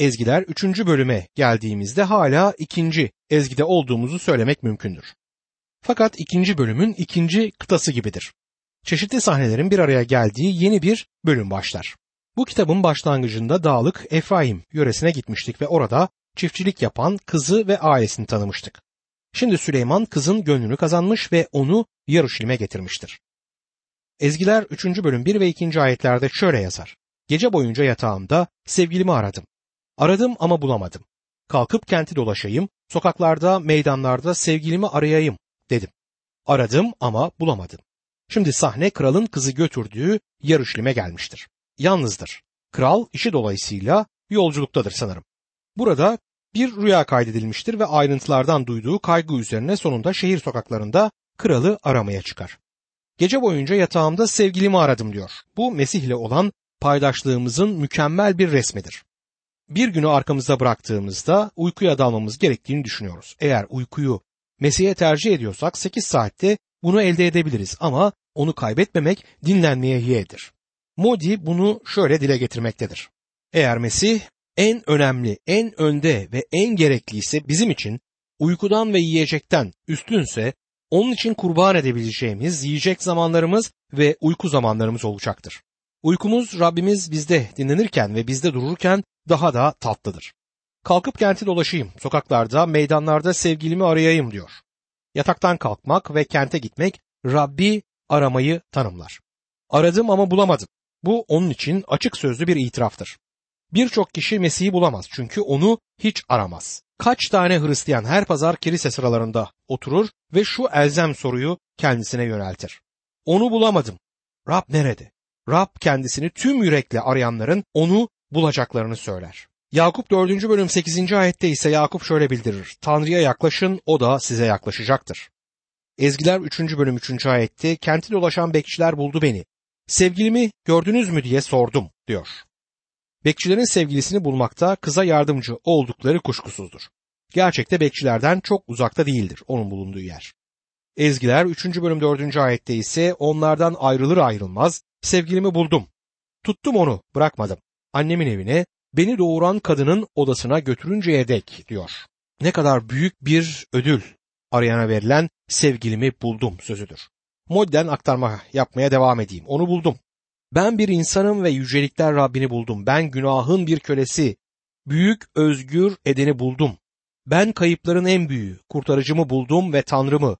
ezgiler 3. bölüme geldiğimizde hala ikinci ezgide olduğumuzu söylemek mümkündür. Fakat ikinci bölümün ikinci kıtası gibidir. Çeşitli sahnelerin bir araya geldiği yeni bir bölüm başlar. Bu kitabın başlangıcında dağlık Efraim yöresine gitmiştik ve orada çiftçilik yapan kızı ve ailesini tanımıştık. Şimdi Süleyman kızın gönlünü kazanmış ve onu Yarışilim'e getirmiştir. Ezgiler 3. bölüm 1 ve 2. ayetlerde şöyle yazar. Gece boyunca yatağımda sevgilimi aradım. Aradım ama bulamadım. Kalkıp kenti dolaşayım, sokaklarda, meydanlarda sevgilimi arayayım dedim. Aradım ama bulamadım. Şimdi sahne kralın kızı götürdüğü Yarışlim'e gelmiştir. Yalnızdır. Kral işi dolayısıyla yolculuktadır sanırım. Burada bir rüya kaydedilmiştir ve ayrıntılardan duyduğu kaygı üzerine sonunda şehir sokaklarında kralı aramaya çıkar. Gece boyunca yatağımda sevgilimi aradım diyor. Bu Mesih ile olan paydaşlığımızın mükemmel bir resmidir. Bir günü arkamızda bıraktığımızda uykuya dalmamız gerektiğini düşünüyoruz. Eğer uykuyu Mesih'e tercih ediyorsak 8 saatte bunu elde edebiliriz ama onu kaybetmemek dinlenmeye yeğdir. Modi bunu şöyle dile getirmektedir. Eğer Mesih en önemli, en önde ve en gerekliyse bizim için uykudan ve yiyecekten üstünse onun için kurban edebileceğimiz yiyecek zamanlarımız ve uyku zamanlarımız olacaktır. Uykumuz Rabbimiz bizde dinlenirken ve bizde dururken daha da tatlıdır. Kalkıp kenti dolaşayım, sokaklarda, meydanlarda sevgilimi arayayım diyor. Yataktan kalkmak ve kente gitmek Rabbi aramayı tanımlar. Aradım ama bulamadım. Bu onun için açık sözlü bir itiraftır. Birçok kişi Mesih'i bulamaz çünkü onu hiç aramaz. Kaç tane Hristiyan her pazar kilise sıralarında oturur ve şu elzem soruyu kendisine yöneltir. Onu bulamadım. Rab nerede? Rab kendisini tüm yürekle arayanların onu bulacaklarını söyler. Yakup 4. bölüm 8. ayette ise Yakup şöyle bildirir. Tanrı'ya yaklaşın o da size yaklaşacaktır. Ezgiler 3. bölüm 3. ayette kenti dolaşan bekçiler buldu beni. Sevgilimi gördünüz mü diye sordum diyor. Bekçilerin sevgilisini bulmakta kıza yardımcı oldukları kuşkusuzdur. Gerçekte bekçilerden çok uzakta değildir onun bulunduğu yer. Ezgiler 3. bölüm 4. ayette ise onlardan ayrılır ayrılmaz sevgilimi buldum. Tuttum onu bırakmadım. Annemin evine beni doğuran kadının odasına götürünceye dek diyor. Ne kadar büyük bir ödül arayana verilen sevgilimi buldum sözüdür. Modden aktarma yapmaya devam edeyim. Onu buldum. Ben bir insanım ve yücelikler Rabbini buldum. Ben günahın bir kölesi, büyük özgür edeni buldum. Ben kayıpların en büyüğü, kurtarıcımı buldum ve Tanrımı.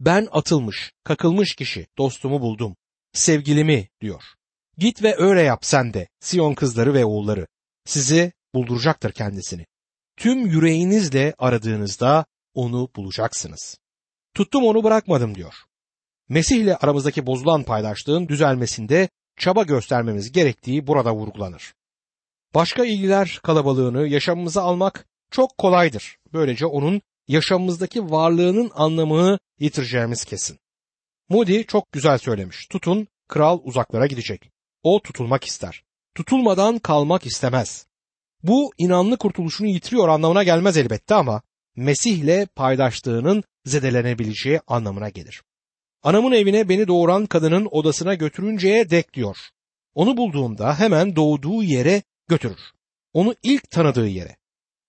Ben atılmış, kakılmış kişi, dostumu buldum. Sevgilimi diyor. Git ve öyle yap sen de, Siyon kızları ve oğulları. Sizi bulduracaktır kendisini. Tüm yüreğinizle aradığınızda onu bulacaksınız. Tuttum onu bırakmadım diyor. Mesih ile aramızdaki bozulan paydaşlığın düzelmesinde çaba göstermemiz gerektiği burada vurgulanır. Başka ilgiler kalabalığını yaşamımıza almak çok kolaydır. Böylece onun yaşamımızdaki varlığının anlamını yitireceğimiz kesin. Moody çok güzel söylemiş. Tutun, kral uzaklara gidecek. O tutulmak ister. Tutulmadan kalmak istemez. Bu inanlı kurtuluşunu yitiriyor anlamına gelmez elbette ama Mesih'le paydaşlığının zedelenebileceği anlamına gelir. Anamın evine beni doğuran kadının odasına götürünceye dek diyor. Onu bulduğunda hemen doğduğu yere götürür. Onu ilk tanıdığı yere.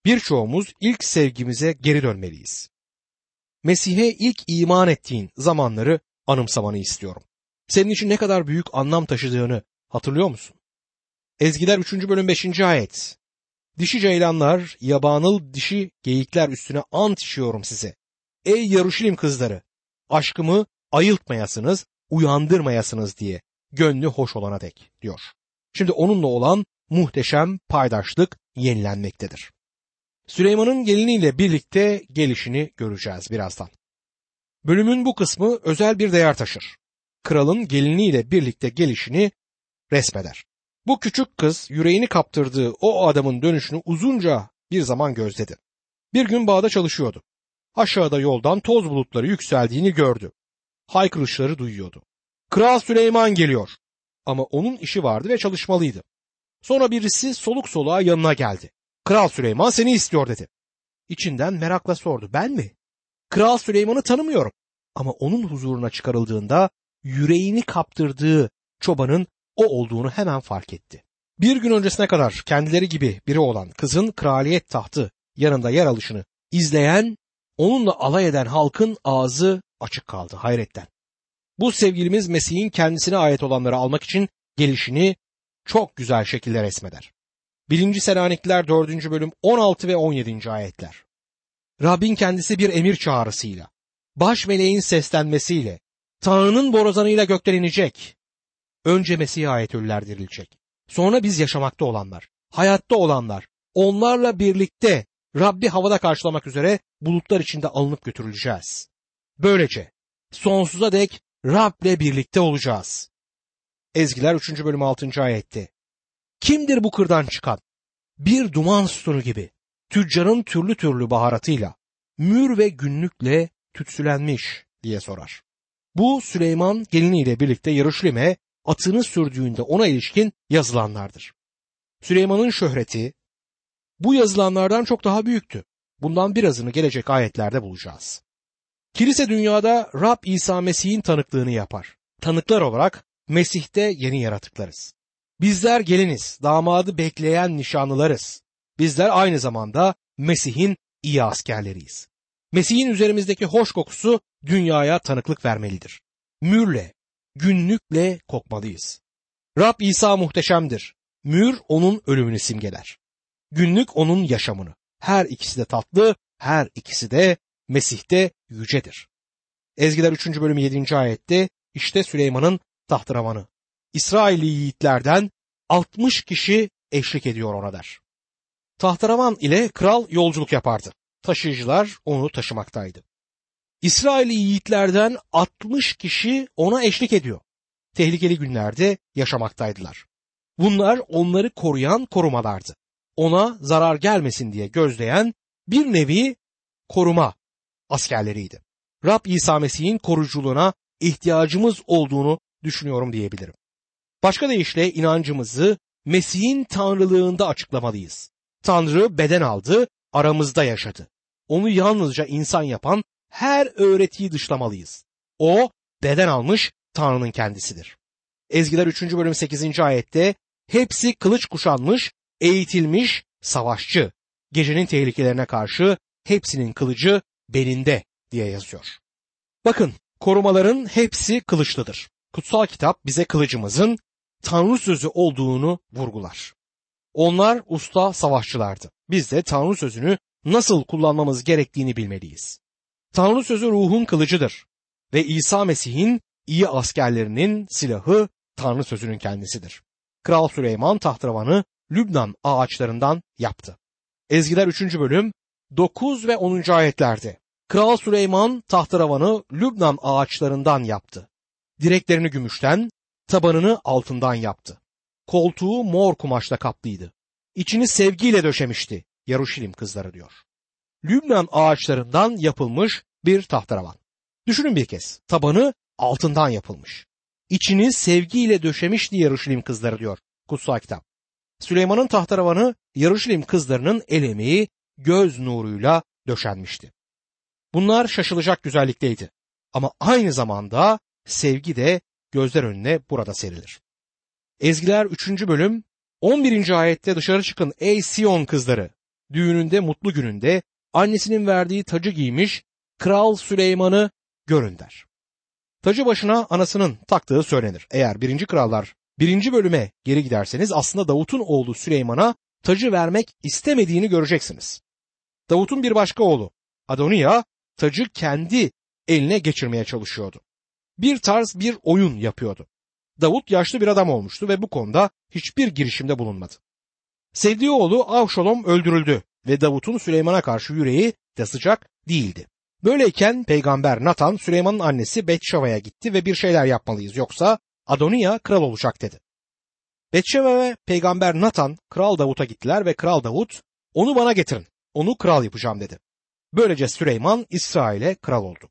Birçoğumuz ilk sevgimize geri dönmeliyiz. Mesih'e ilk iman ettiğin zamanları anımsamanı istiyorum. Senin için ne kadar büyük anlam taşıdığını hatırlıyor musun? Ezgiler 3. bölüm 5. ayet. Dişi ceylanlar, yabanıl dişi geyikler üstüne ant içiyorum size. Ey Yaruşilim kızları, aşkımı ayıltmayasınız, uyandırmayasınız diye gönlü hoş olana dek diyor. Şimdi onunla olan muhteşem paydaşlık yenilenmektedir. Süleyman'ın geliniyle birlikte gelişini göreceğiz birazdan. Bölümün bu kısmı özel bir değer taşır. Kralın geliniyle birlikte gelişini resmeder. Bu küçük kız yüreğini kaptırdığı o adamın dönüşünü uzunca bir zaman gözledi. Bir gün bağda çalışıyordu. Aşağıda yoldan toz bulutları yükseldiğini gördü. Haykırışları duyuyordu. Kral Süleyman geliyor. Ama onun işi vardı ve çalışmalıydı. Sonra birisi soluk soluğa yanına geldi. Kral Süleyman seni istiyor dedi. İçinden merakla sordu. Ben mi? Kral Süleyman'ı tanımıyorum. Ama onun huzuruna çıkarıldığında yüreğini kaptırdığı çobanın o olduğunu hemen fark etti. Bir gün öncesine kadar kendileri gibi biri olan kızın kraliyet tahtı yanında yer alışını izleyen, onunla alay eden halkın ağzı açık kaldı hayretten. Bu sevgilimiz Mesih'in kendisine ait olanları almak için gelişini çok güzel şekilde resmeder. 1. Selanikliler 4. bölüm 16 ve 17. ayetler. Rabbin kendisi bir emir çağrısıyla, baş meleğin seslenmesiyle, Tanrı'nın borazanıyla gökten inecek. Önce Mesih'e ait ölüler dirilecek. Sonra biz yaşamakta olanlar, hayatta olanlar, onlarla birlikte Rabbi havada karşılamak üzere bulutlar içinde alınıp götürüleceğiz. Böylece sonsuza dek Rab'le birlikte olacağız. Ezgiler 3. bölüm 6. ayette. Kimdir bu kırdan çıkan? Bir duman sütunu gibi, tüccarın türlü türlü baharatıyla, mür ve günlükle tütsülenmiş diye sorar. Bu Süleyman geliniyle birlikte Yarışlim'e atını sürdüğünde ona ilişkin yazılanlardır. Süleyman'ın şöhreti bu yazılanlardan çok daha büyüktü. Bundan birazını gelecek ayetlerde bulacağız. Kilise dünyada Rab İsa Mesih'in tanıklığını yapar. Tanıklar olarak Mesih'te yeni yaratıklarız. Bizler geliniz, damadı bekleyen nişanlılarız. Bizler aynı zamanda Mesih'in iyi askerleriyiz. Mesih'in üzerimizdeki hoş kokusu dünyaya tanıklık vermelidir. Mürle, günlükle kokmalıyız. Rab İsa muhteşemdir. Mür onun ölümünü simgeler. Günlük onun yaşamını. Her ikisi de tatlı, her ikisi de Mesih'te yücedir. Ezgiler 3. bölüm 7. ayette işte Süleyman'ın tahtıravanı. İsrailli yiğitlerden 60 kişi eşlik ediyor ona der. Tahtıravan ile kral yolculuk yapardı. Taşıyıcılar onu taşımaktaydı. İsrailli yiğitlerden 60 kişi ona eşlik ediyor. Tehlikeli günlerde yaşamaktaydılar. Bunlar onları koruyan korumalardı. Ona zarar gelmesin diye gözleyen bir nevi koruma askerleriydi. Rab İsa Mesih'in koruculuğuna ihtiyacımız olduğunu düşünüyorum diyebilirim. Başka deyişle inancımızı Mesih'in tanrılığında açıklamalıyız. Tanrı beden aldı, aramızda yaşadı. Onu yalnızca insan yapan her öğretiyi dışlamalıyız. O beden almış Tanrı'nın kendisidir. Ezgiler 3. bölüm 8. ayette hepsi kılıç kuşanmış, eğitilmiş, savaşçı. Gecenin tehlikelerine karşı hepsinin kılıcı belinde diye yazıyor. Bakın korumaların hepsi kılıçlıdır. Kutsal kitap bize kılıcımızın Tanrı sözü olduğunu vurgular. Onlar usta savaşçılardı. Biz de Tanrı sözünü nasıl kullanmamız gerektiğini bilmeliyiz. Tanrı sözü ruhun kılıcıdır ve İsa Mesih'in iyi askerlerinin silahı Tanrı sözünün kendisidir. Kral Süleyman tahtravanı Lübnan ağaçlarından yaptı. Ezgiler 3. bölüm 9 ve 10. ayetlerde. Kral Süleyman tahtravanı Lübnan ağaçlarından yaptı. Direklerini gümüşten, tabanını altından yaptı. Koltuğu mor kumaşla kaplıydı. İçini sevgiyle döşemişti. Yaruşilim kızları diyor. Lübnan ağaçlarından yapılmış bir tahtaravan. Düşünün bir kez. Tabanı altından yapılmış. İçini sevgiyle döşemişti Yaruşilim kızları diyor kutsal kitap. Süleyman'ın tahtaravanı Yaruşilim kızlarının el emeği göz nuruyla döşenmişti. Bunlar şaşılacak güzellikteydi. Ama aynı zamanda sevgi de gözler önüne burada serilir. Ezgiler 3. bölüm 11. ayette dışarı çıkın ey Sion kızları. Düğününde mutlu gününde annesinin verdiği tacı giymiş Kral Süleyman'ı görün der. Tacı başına anasının taktığı söylenir. Eğer 1. Krallar 1. bölüme geri giderseniz aslında Davut'un oğlu Süleyman'a tacı vermek istemediğini göreceksiniz. Davut'un bir başka oğlu Adoniya tacı kendi eline geçirmeye çalışıyordu. Bir tarz bir oyun yapıyordu. Davut yaşlı bir adam olmuştu ve bu konuda hiçbir girişimde bulunmadı. Sevdiği oğlu Avşalom öldürüldü ve Davut'un Süleyman'a karşı yüreği de sıcak değildi. Böyleyken peygamber Nathan Süleyman'ın annesi Betşava'ya gitti ve bir şeyler yapmalıyız yoksa Adoniya kral olacak dedi. Betşeva ve peygamber Nathan kral Davut'a gittiler ve kral Davut onu bana getirin onu kral yapacağım dedi. Böylece Süleyman İsrail'e kral oldu.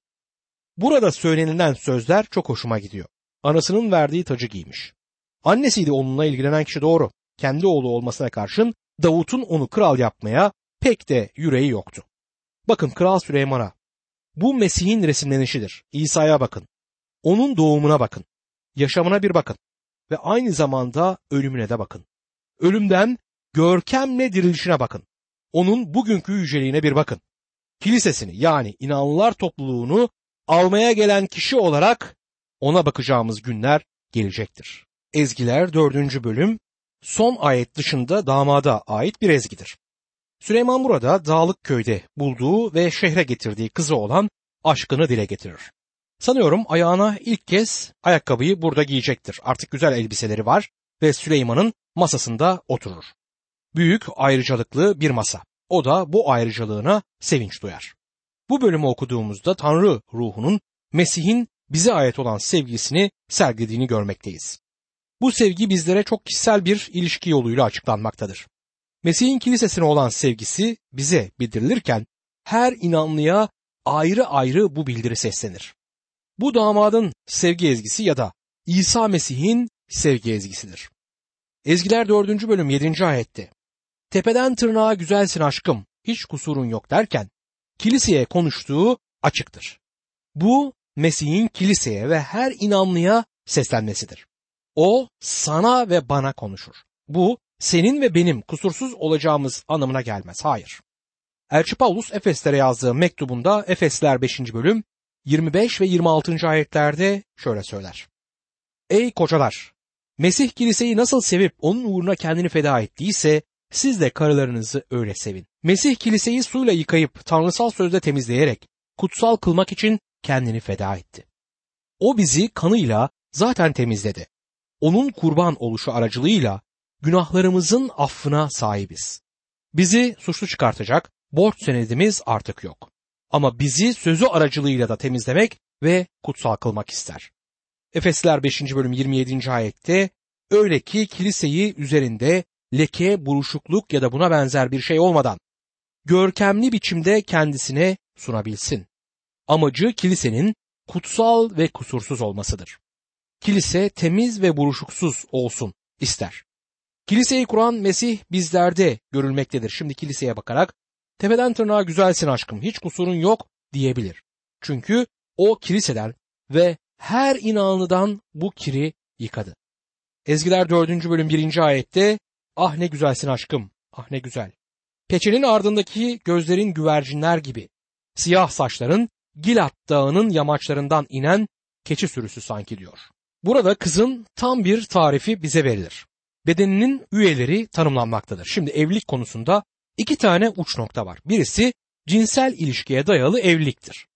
Burada söylenilen sözler çok hoşuma gidiyor. Anasının verdiği tacı giymiş. Annesiydi onunla ilgilenen kişi doğru. Kendi oğlu olmasına karşın Davut'un onu kral yapmaya pek de yüreği yoktu. Bakın Kral Süleyman'a. Bu Mesih'in resimlenişidir. İsa'ya bakın. Onun doğumuna bakın. Yaşamına bir bakın. Ve aynı zamanda ölümüne de bakın. ölümden görkemle dirilişine bakın. Onun bugünkü yüceliğine bir bakın. Kilisesini yani inanlılar topluluğunu almaya gelen kişi olarak ona bakacağımız günler gelecektir. Ezgiler 4. bölüm son ayet dışında damada ait bir ezgidir. Süleyman burada dağlık köyde bulduğu ve şehre getirdiği kızı olan aşkını dile getirir. Sanıyorum ayağına ilk kez ayakkabıyı burada giyecektir. Artık güzel elbiseleri var ve Süleyman'ın masasında oturur. Büyük ayrıcalıklı bir masa. O da bu ayrıcalığına sevinç duyar. Bu bölümü okuduğumuzda Tanrı ruhunun Mesih'in bize ait olan sevgisini sergilediğini görmekteyiz. Bu sevgi bizlere çok kişisel bir ilişki yoluyla açıklanmaktadır. Mesih'in kilisesine olan sevgisi bize bildirilirken her inanlıya ayrı ayrı bu bildiri seslenir. Bu damadın sevgi ezgisi ya da İsa Mesih'in sevgi ezgisidir. Ezgiler 4. bölüm 7. ayette Tepeden tırnağa güzelsin aşkım, hiç kusurun yok derken kiliseye konuştuğu açıktır. Bu Mesih'in kiliseye ve her inanlıya seslenmesidir. O sana ve bana konuşur. Bu senin ve benim kusursuz olacağımız anlamına gelmez. Hayır. Elçi Paulus Efeslere yazdığı mektubunda Efesler 5. bölüm 25 ve 26. ayetlerde şöyle söyler. Ey kocalar! Mesih kiliseyi nasıl sevip onun uğruna kendini feda ettiyse siz de karılarınızı öyle sevin. Mesih kiliseyi suyla yıkayıp tanrısal sözle temizleyerek kutsal kılmak için kendini feda etti. O bizi kanıyla zaten temizledi. Onun kurban oluşu aracılığıyla günahlarımızın affına sahibiz. Bizi suçlu çıkartacak borç senedimiz artık yok. Ama bizi sözü aracılığıyla da temizlemek ve kutsal kılmak ister. Efesler 5. bölüm 27. ayette öyle ki kiliseyi üzerinde leke, buruşukluk ya da buna benzer bir şey olmadan görkemli biçimde kendisine sunabilsin. Amacı kilisenin kutsal ve kusursuz olmasıdır. Kilise temiz ve buruşuksuz olsun ister. Kiliseyi kuran Mesih bizlerde görülmektedir. Şimdi kiliseye bakarak tepeden tırnağa güzelsin aşkım hiç kusurun yok diyebilir. Çünkü o kiliseden ve her inanlıdan bu kiri yıkadı. Ezgiler 4. bölüm 1. ayette ah ne güzelsin aşkım ah ne güzel. Peçenin ardındaki gözlerin güvercinler gibi. Siyah saçların Gilat dağının yamaçlarından inen keçi sürüsü sanki diyor. Burada kızın tam bir tarifi bize verilir. Bedeninin üyeleri tanımlanmaktadır. Şimdi evlilik konusunda iki tane uç nokta var. Birisi cinsel ilişkiye dayalı evliliktir.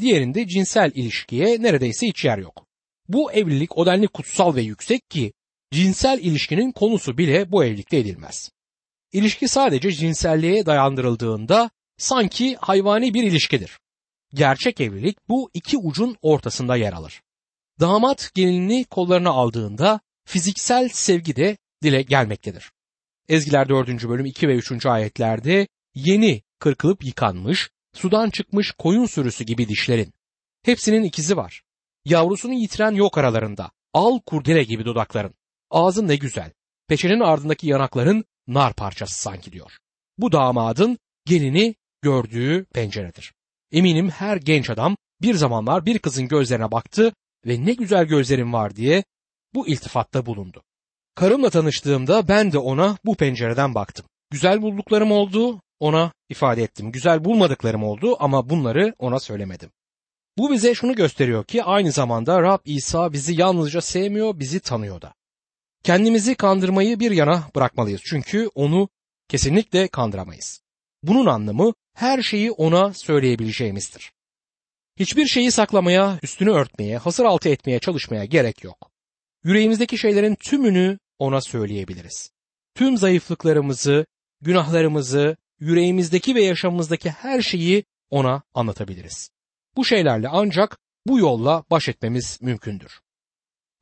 Diğerinde cinsel ilişkiye neredeyse hiç yer yok. Bu evlilik o denli kutsal ve yüksek ki cinsel ilişkinin konusu bile bu evlilikte edilmez. İlişki sadece cinselliğe dayandırıldığında sanki hayvani bir ilişkidir. Gerçek evlilik bu iki ucun ortasında yer alır. Damat gelinini kollarına aldığında fiziksel sevgi de dile gelmektedir. Ezgiler 4. bölüm 2 ve 3. ayetlerde yeni kırkılıp yıkanmış, sudan çıkmış koyun sürüsü gibi dişlerin. Hepsinin ikizi var. Yavrusunu yitiren yok aralarında. Al kurdele gibi dudakların. Ağzın ne güzel. Peçenin ardındaki yanakların nar parçası sanki diyor. Bu damadın gelini gördüğü penceredir. Eminim her genç adam bir zamanlar bir kızın gözlerine baktı ve ne güzel gözlerin var diye bu iltifatta bulundu. Karımla tanıştığımda ben de ona bu pencereden baktım. Güzel bulduklarım oldu, ona ifade ettim. Güzel bulmadıklarım oldu ama bunları ona söylemedim. Bu bize şunu gösteriyor ki aynı zamanda Rab İsa bizi yalnızca sevmiyor, bizi tanıyor da. Kendimizi kandırmayı bir yana bırakmalıyız çünkü onu kesinlikle kandıramayız. Bunun anlamı her şeyi ona söyleyebileceğimizdir. Hiçbir şeyi saklamaya, üstünü örtmeye, hasır altı etmeye çalışmaya gerek yok. Yüreğimizdeki şeylerin tümünü ona söyleyebiliriz. Tüm zayıflıklarımızı, günahlarımızı, yüreğimizdeki ve yaşamımızdaki her şeyi ona anlatabiliriz. Bu şeylerle ancak bu yolla baş etmemiz mümkündür.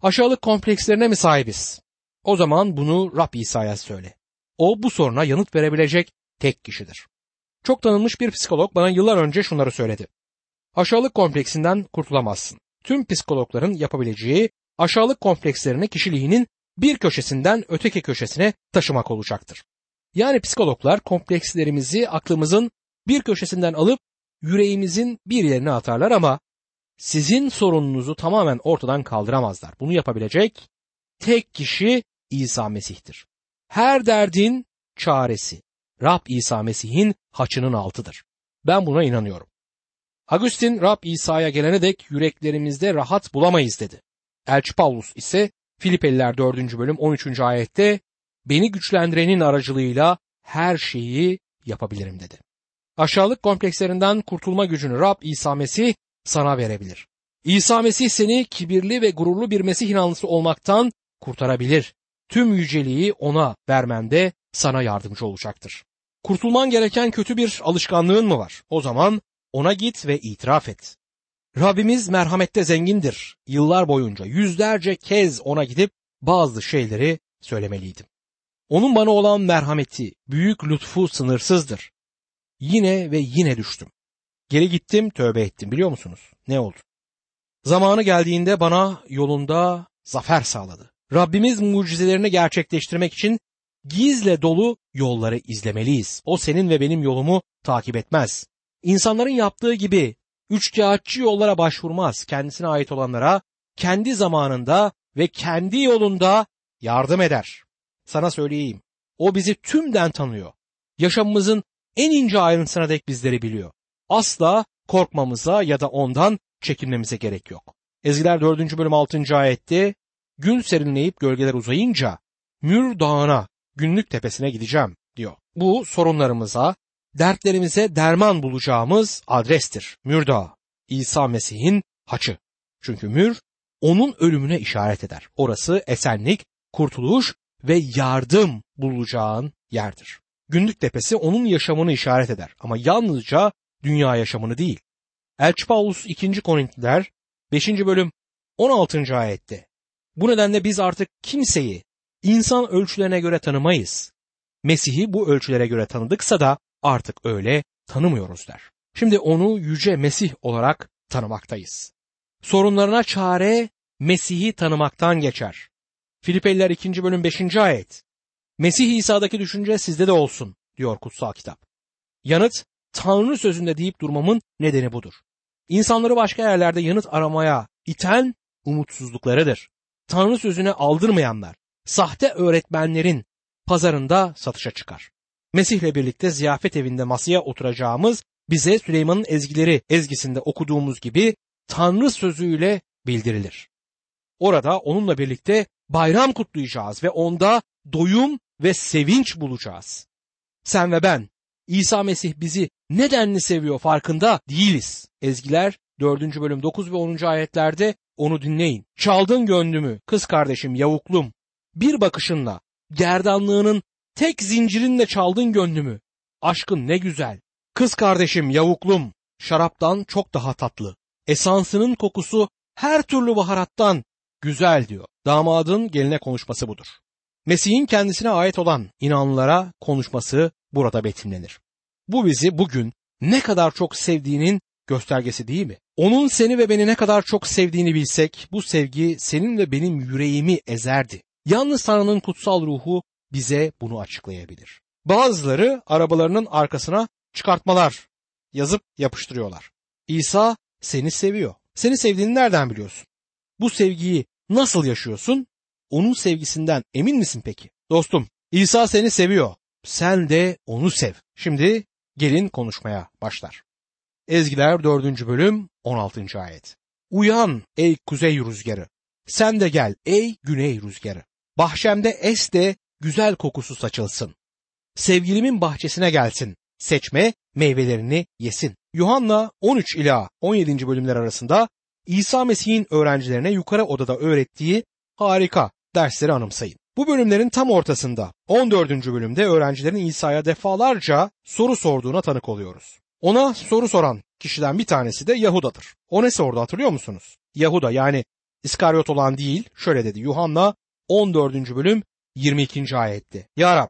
Aşağılık komplekslerine mi sahibiz? O zaman bunu Rab İsa'ya söyle. O bu soruna yanıt verebilecek tek kişidir. Çok tanınmış bir psikolog bana yıllar önce şunları söyledi. Aşağılık kompleksinden kurtulamazsın. Tüm psikologların yapabileceği aşağılık komplekslerini kişiliğinin bir köşesinden öteki köşesine taşımak olacaktır. Yani psikologlar komplekslerimizi aklımızın bir köşesinden alıp yüreğimizin bir yerine atarlar ama sizin sorununuzu tamamen ortadan kaldıramazlar. Bunu yapabilecek tek kişi İsa Mesih'tir. her derdin çaresi Rab İsa Mesih'in haçının altıdır. Ben buna inanıyorum. Agustin Rab İsa'ya gelene dek yüreklerimizde rahat bulamayız dedi. Elçi Paulus ise Filipeliler 4. bölüm 13. ayette beni güçlendirenin aracılığıyla her şeyi yapabilirim dedi. Aşağılık komplekslerinden kurtulma gücünü Rab İsa Mesih sana verebilir. İsa Mesih seni kibirli ve gururlu bir Mesih inanlısı olmaktan kurtarabilir. Tüm yüceliği ona vermende sana yardımcı olacaktır. Kurtulman gereken kötü bir alışkanlığın mı var? O zaman ona git ve itiraf et. Rabbimiz merhamette zengindir. Yıllar boyunca yüzlerce kez ona gidip bazı şeyleri söylemeliydim. Onun bana olan merhameti, büyük lütfu sınırsızdır. Yine ve yine düştüm. Geri gittim, tövbe ettim biliyor musunuz? Ne oldu? Zamanı geldiğinde bana yolunda zafer sağladı. Rabbimiz mucizelerini gerçekleştirmek için gizle dolu yolları izlemeliyiz. O senin ve benim yolumu takip etmez. İnsanların yaptığı gibi üçkağıtçı yollara başvurmaz. Kendisine ait olanlara kendi zamanında ve kendi yolunda yardım eder. Sana söyleyeyim. O bizi tümden tanıyor. Yaşamımızın en ince ayrıntısına dek bizleri biliyor. Asla korkmamıza ya da ondan çekinmemize gerek yok. Ezgiler 4. bölüm 6. ayette gün serinleyip gölgeler uzayınca Mür Dağı'na günlük tepesine gideceğim diyor. Bu sorunlarımıza, dertlerimize derman bulacağımız adrestir. Mür Dağı, İsa Mesih'in haçı. Çünkü mür onun ölümüne işaret eder. Orası esenlik, kurtuluş ve yardım bulacağın yerdir. Günlük tepesi onun yaşamını işaret eder ama yalnızca dünya yaşamını değil. Elçi Paulus 2. Korintliler 5. bölüm 16. ayette bu nedenle biz artık kimseyi insan ölçülerine göre tanımayız. Mesih'i bu ölçülere göre tanıdıksa da artık öyle tanımıyoruz der. Şimdi onu yüce Mesih olarak tanımaktayız. Sorunlarına çare Mesih'i tanımaktan geçer. Filipeliler 2. bölüm 5. ayet. Mesih İsa'daki düşünce sizde de olsun diyor kutsal kitap. Yanıt Tanrı sözünde deyip durmamın nedeni budur. İnsanları başka yerlerde yanıt aramaya iten umutsuzluklarıdır. Tanrı sözüne aldırmayanlar, sahte öğretmenlerin pazarında satışa çıkar. Mesih'le birlikte ziyafet evinde masaya oturacağımız bize Süleyman'ın ezgileri ezgisinde okuduğumuz gibi Tanrı sözüyle bildirilir. Orada onunla birlikte bayram kutlayacağız ve onda doyum ve sevinç bulacağız. Sen ve ben İsa Mesih bizi nedenli seviyor farkında değiliz. Ezgiler 4. bölüm 9 ve 10. ayetlerde onu dinleyin. Çaldın gönlümü kız kardeşim yavuklum. Bir bakışınla gerdanlığının tek zincirinle çaldın gönlümü. Aşkın ne güzel. Kız kardeşim yavuklum. Şaraptan çok daha tatlı. Esansının kokusu her türlü baharattan güzel diyor. Damadın geline konuşması budur. Mesih'in kendisine ait olan inanlılara konuşması burada betimlenir. Bu bizi bugün ne kadar çok sevdiğinin göstergesi değil mi? Onun seni ve beni ne kadar çok sevdiğini bilsek bu sevgi senin ve benim yüreğimi ezerdi. Yalnız Tanrı'nın kutsal ruhu bize bunu açıklayabilir. Bazıları arabalarının arkasına çıkartmalar yazıp yapıştırıyorlar. İsa seni seviyor. Seni sevdiğini nereden biliyorsun? Bu sevgiyi nasıl yaşıyorsun? Onun sevgisinden emin misin peki? Dostum, İsa seni seviyor. Sen de onu sev. Şimdi gelin konuşmaya başlar. Ezgiler 4. bölüm 16. ayet. Uyan ey kuzey rüzgarı. Sen de gel ey güney rüzgarı. Bahçemde es de güzel kokusu saçılsın. Sevgilimin bahçesine gelsin. Seçme meyvelerini yesin. Yuhanna 13 ila 17. bölümler arasında İsa Mesih'in öğrencilerine yukarı odada öğrettiği harika dersleri anımsayın. Bu bölümlerin tam ortasında 14. bölümde öğrencilerin İsa'ya defalarca soru sorduğuna tanık oluyoruz. Ona soru soran kişiden bir tanesi de Yahuda'dır. O ne sordu hatırlıyor musunuz? Yahuda yani İskaryot olan değil şöyle dedi Yuhanna 14. bölüm 22. ayette. Ya Rab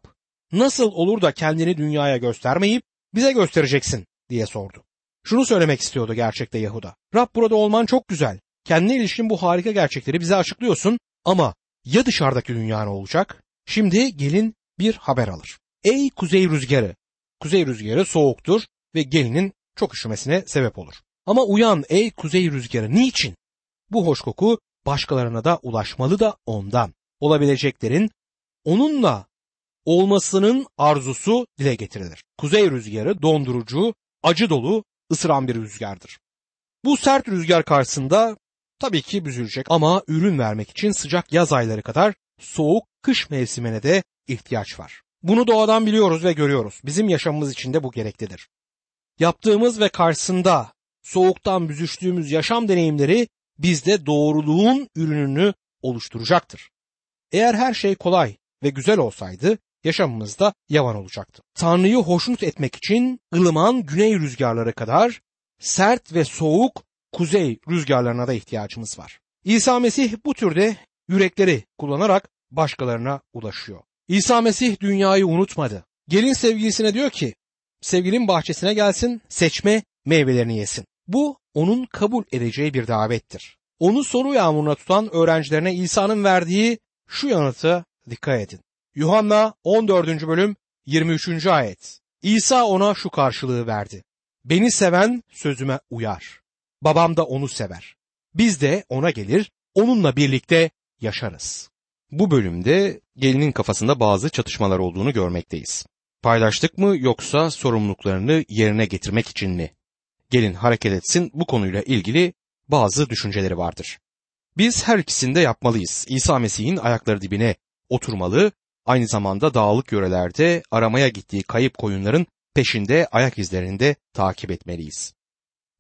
nasıl olur da kendini dünyaya göstermeyip bize göstereceksin diye sordu. Şunu söylemek istiyordu gerçekte Yahuda. Rab burada olman çok güzel. Kendine ilişkin bu harika gerçekleri bize açıklıyorsun ama ya dışarıdaki dünya ne olacak? Şimdi gelin bir haber alır. Ey kuzey rüzgarı! Kuzey rüzgarı soğuktur ve gelinin çok üşümesine sebep olur. Ama uyan ey kuzey rüzgarı niçin? Bu hoş koku başkalarına da ulaşmalı da ondan. Olabileceklerin onunla olmasının arzusu dile getirilir. Kuzey rüzgarı dondurucu, acı dolu, ısıran bir rüzgardır. Bu sert rüzgar karşısında tabii ki büzülecek ama ürün vermek için sıcak yaz ayları kadar soğuk kış mevsimine de ihtiyaç var. Bunu doğadan biliyoruz ve görüyoruz. Bizim yaşamımız için de bu gereklidir. Yaptığımız ve karşısında soğuktan büzüştüğümüz yaşam deneyimleri bizde doğruluğun ürününü oluşturacaktır. Eğer her şey kolay ve güzel olsaydı yaşamımızda yavan olacaktı. Tanrı'yı hoşnut etmek için ılıman güney rüzgarları kadar sert ve soğuk kuzey rüzgarlarına da ihtiyacımız var. İsa Mesih bu türde yürekleri kullanarak başkalarına ulaşıyor. İsa Mesih dünyayı unutmadı. Gelin sevgilisine diyor ki, sevgilin bahçesine gelsin, seçme meyvelerini yesin. Bu onun kabul edeceği bir davettir. Onu soru yağmuruna tutan öğrencilerine İsa'nın verdiği şu yanıtı dikkat edin. Yuhanna 14. bölüm 23. ayet. İsa ona şu karşılığı verdi. Beni seven sözüme uyar. Babam da onu sever. Biz de ona gelir, onunla birlikte yaşarız. Bu bölümde gelinin kafasında bazı çatışmalar olduğunu görmekteyiz. Paylaştık mı yoksa sorumluluklarını yerine getirmek için mi? Gelin hareket etsin bu konuyla ilgili bazı düşünceleri vardır. Biz her ikisini de yapmalıyız. İsa Mesih'in ayakları dibine oturmalı, aynı zamanda dağlık yörelerde aramaya gittiği kayıp koyunların peşinde ayak izlerini de takip etmeliyiz.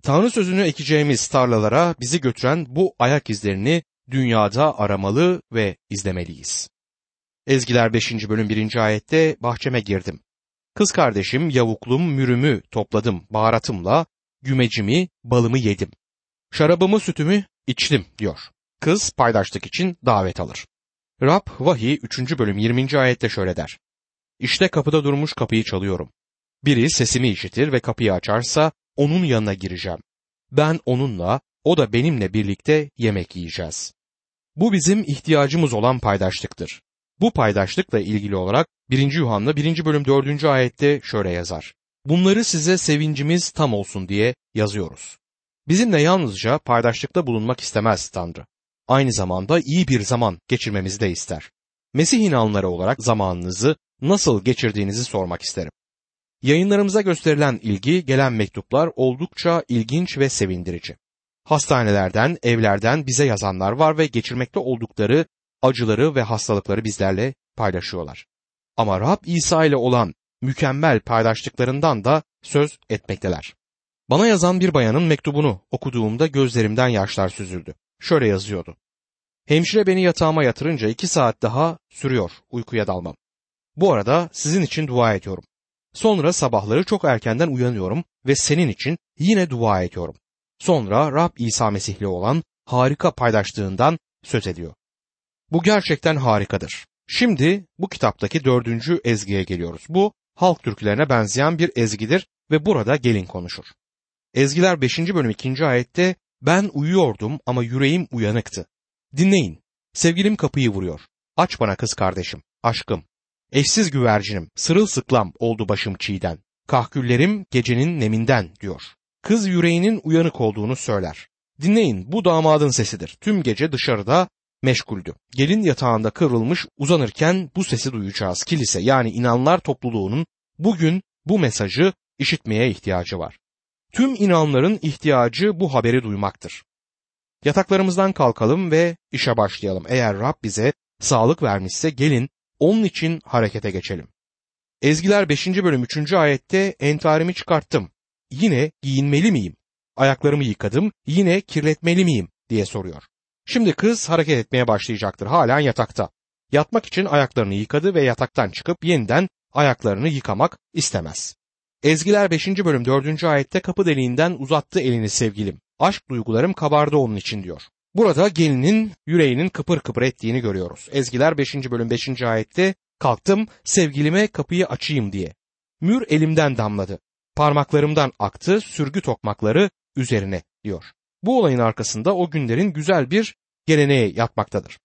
Tanrı sözünü ekeceğimiz tarlalara bizi götüren bu ayak izlerini dünyada aramalı ve izlemeliyiz. Ezgiler 5. bölüm 1. ayette bahçeme girdim. Kız kardeşim yavuklum mürümü topladım baharatımla, gümecimi, balımı yedim. Şarabımı sütümü içtim diyor. Kız paydaşlık için davet alır. Rab vahiy 3. bölüm 20. ayette şöyle der. İşte kapıda durmuş kapıyı çalıyorum. Biri sesimi işitir ve kapıyı açarsa onun yanına gireceğim. Ben onunla, o da benimle birlikte yemek yiyeceğiz. Bu bizim ihtiyacımız olan paydaşlıktır. Bu paydaşlıkla ilgili olarak 1. Yuhanna 1. bölüm 4. ayette şöyle yazar. Bunları size sevincimiz tam olsun diye yazıyoruz. Bizimle yalnızca paydaşlıkta bulunmak istemez Tanrı. Aynı zamanda iyi bir zaman geçirmemizi de ister. Mesih inanları olarak zamanınızı nasıl geçirdiğinizi sormak isterim. Yayınlarımıza gösterilen ilgi, gelen mektuplar oldukça ilginç ve sevindirici. Hastanelerden, evlerden bize yazanlar var ve geçirmekte oldukları acıları ve hastalıkları bizlerle paylaşıyorlar. Ama Rab İsa ile olan mükemmel paylaştıklarından da söz etmekteler. Bana yazan bir bayanın mektubunu okuduğumda gözlerimden yaşlar süzüldü. Şöyle yazıyordu. Hemşire beni yatağıma yatırınca iki saat daha sürüyor uykuya dalmam. Bu arada sizin için dua ediyorum. Sonra sabahları çok erkenden uyanıyorum ve senin için yine dua ediyorum. Sonra Rab İsa Mesih'le olan harika paylaştığından söz ediyor. Bu gerçekten harikadır. Şimdi bu kitaptaki dördüncü ezgiye geliyoruz. Bu halk türkülerine benzeyen bir ezgidir ve burada gelin konuşur. Ezgiler 5. bölüm 2. ayette ben uyuyordum ama yüreğim uyanıktı. Dinleyin. Sevgilim kapıyı vuruyor. Aç bana kız kardeşim, aşkım. Eşsiz güvercinim, sırılsıklam oldu başım çiğden. Kahküllerim gecenin neminden diyor. Kız yüreğinin uyanık olduğunu söyler. Dinleyin bu damadın sesidir. Tüm gece dışarıda meşguldü. Gelin yatağında kıvrılmış uzanırken bu sesi duyacağız. Kilise yani inanlar topluluğunun bugün bu mesajı işitmeye ihtiyacı var. Tüm inanların ihtiyacı bu haberi duymaktır. Yataklarımızdan kalkalım ve işe başlayalım. Eğer Rab bize sağlık vermişse gelin onun için harekete geçelim. Ezgiler 5. bölüm 3. ayette entarimi çıkarttım. Yine giyinmeli miyim? Ayaklarımı yıkadım. Yine kirletmeli miyim? diye soruyor. Şimdi kız hareket etmeye başlayacaktır. Halen yatakta. Yatmak için ayaklarını yıkadı ve yataktan çıkıp yeniden ayaklarını yıkamak istemez. Ezgiler 5. bölüm 4. ayette kapı deliğinden uzattı elini sevgilim. Aşk duygularım kabardı onun için diyor. Burada gelinin yüreğinin kıpır kıpır ettiğini görüyoruz. Ezgiler 5. bölüm 5. ayette kalktım sevgilime kapıyı açayım diye. Mür elimden damladı. Parmaklarımdan aktı sürgü tokmakları üzerine diyor. Bu olayın arkasında o günlerin güzel bir geleneği yatmaktadır.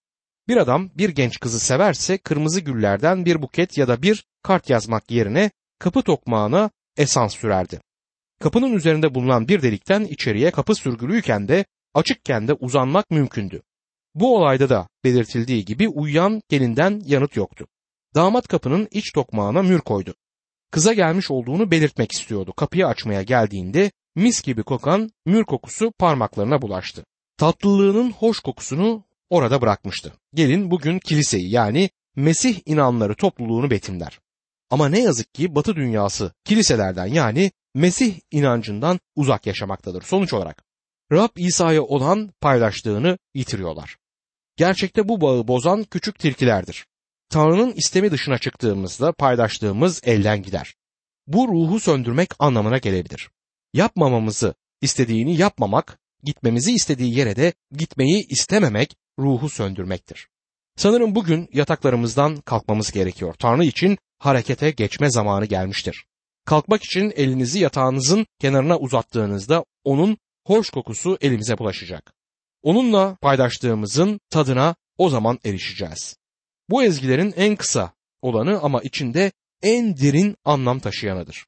Bir adam bir genç kızı severse kırmızı güllerden bir buket ya da bir kart yazmak yerine kapı tokmağına esans sürerdi. Kapının üzerinde bulunan bir delikten içeriye kapı sürgülüyken de açıkken de uzanmak mümkündü. Bu olayda da belirtildiği gibi uyuyan gelinden yanıt yoktu. Damat kapının iç tokmağına mür koydu. Kıza gelmiş olduğunu belirtmek istiyordu. Kapıyı açmaya geldiğinde mis gibi kokan mür kokusu parmaklarına bulaştı. Tatlılığının hoş kokusunu orada bırakmıştı. Gelin bugün kiliseyi yani Mesih inanları topluluğunu betimler. Ama ne yazık ki Batı dünyası kiliselerden yani Mesih inancından uzak yaşamaktadır. Sonuç olarak Rab İsa'ya olan paylaştığını yitiriyorlar. Gerçekte bu bağı bozan küçük tilkilerdir. Tanrı'nın istemi dışına çıktığımızda paylaştığımız elden gider. Bu ruhu söndürmek anlamına gelebilir. Yapmamamızı istediğini yapmamak, gitmemizi istediği yere de gitmeyi istememek ruhu söndürmektir. Sanırım bugün yataklarımızdan kalkmamız gerekiyor. Tanrı için harekete geçme zamanı gelmiştir. Kalkmak için elinizi yatağınızın kenarına uzattığınızda onun hoş kokusu elimize bulaşacak. Onunla paylaştığımızın tadına o zaman erişeceğiz. Bu ezgilerin en kısa olanı ama içinde en derin anlam taşıyanıdır.